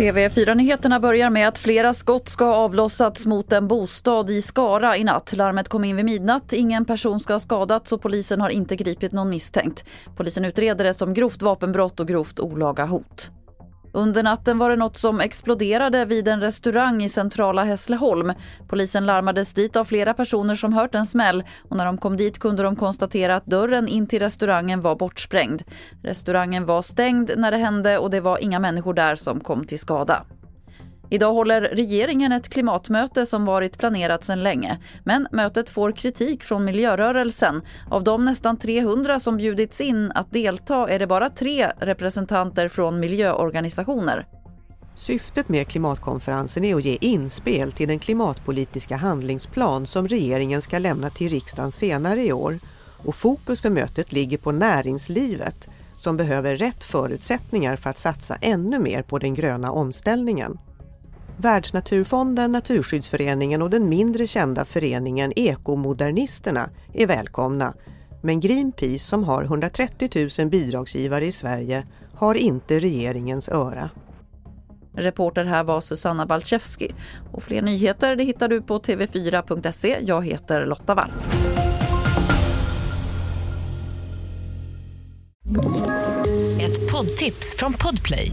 TV4-nyheterna börjar med att flera skott ska ha avlossats mot en bostad i Skara i natt. Larmet kom in vid midnatt. Ingen person ska ha skadats och polisen har inte gripit någon misstänkt. Polisen utreder det som grovt vapenbrott och grovt olaga hot. Under natten var det något som exploderade vid en restaurang i centrala Hässleholm. Polisen larmades dit av flera personer som hört en smäll och när de kom dit kunde de konstatera att dörren in till restaurangen var bortsprängd. Restaurangen var stängd när det hände och det var inga människor där som kom till skada. Idag håller regeringen ett klimatmöte som varit planerat sedan länge. Men mötet får kritik från miljörörelsen. Av de nästan 300 som bjudits in att delta är det bara tre representanter från miljöorganisationer. Syftet med klimatkonferensen är att ge inspel till den klimatpolitiska handlingsplan som regeringen ska lämna till riksdagen senare i år. Och fokus för mötet ligger på näringslivet som behöver rätt förutsättningar för att satsa ännu mer på den gröna omställningen. Världsnaturfonden, Naturskyddsföreningen och den mindre kända föreningen Ekomodernisterna är välkomna. Men Greenpeace som har 130 000 bidragsgivare i Sverige har inte regeringens öra. Reporter här var Susanna Balchevski. Och fler nyheter det hittar du på tv4.se. Jag heter Lotta Wall. Ett poddtips från Podplay.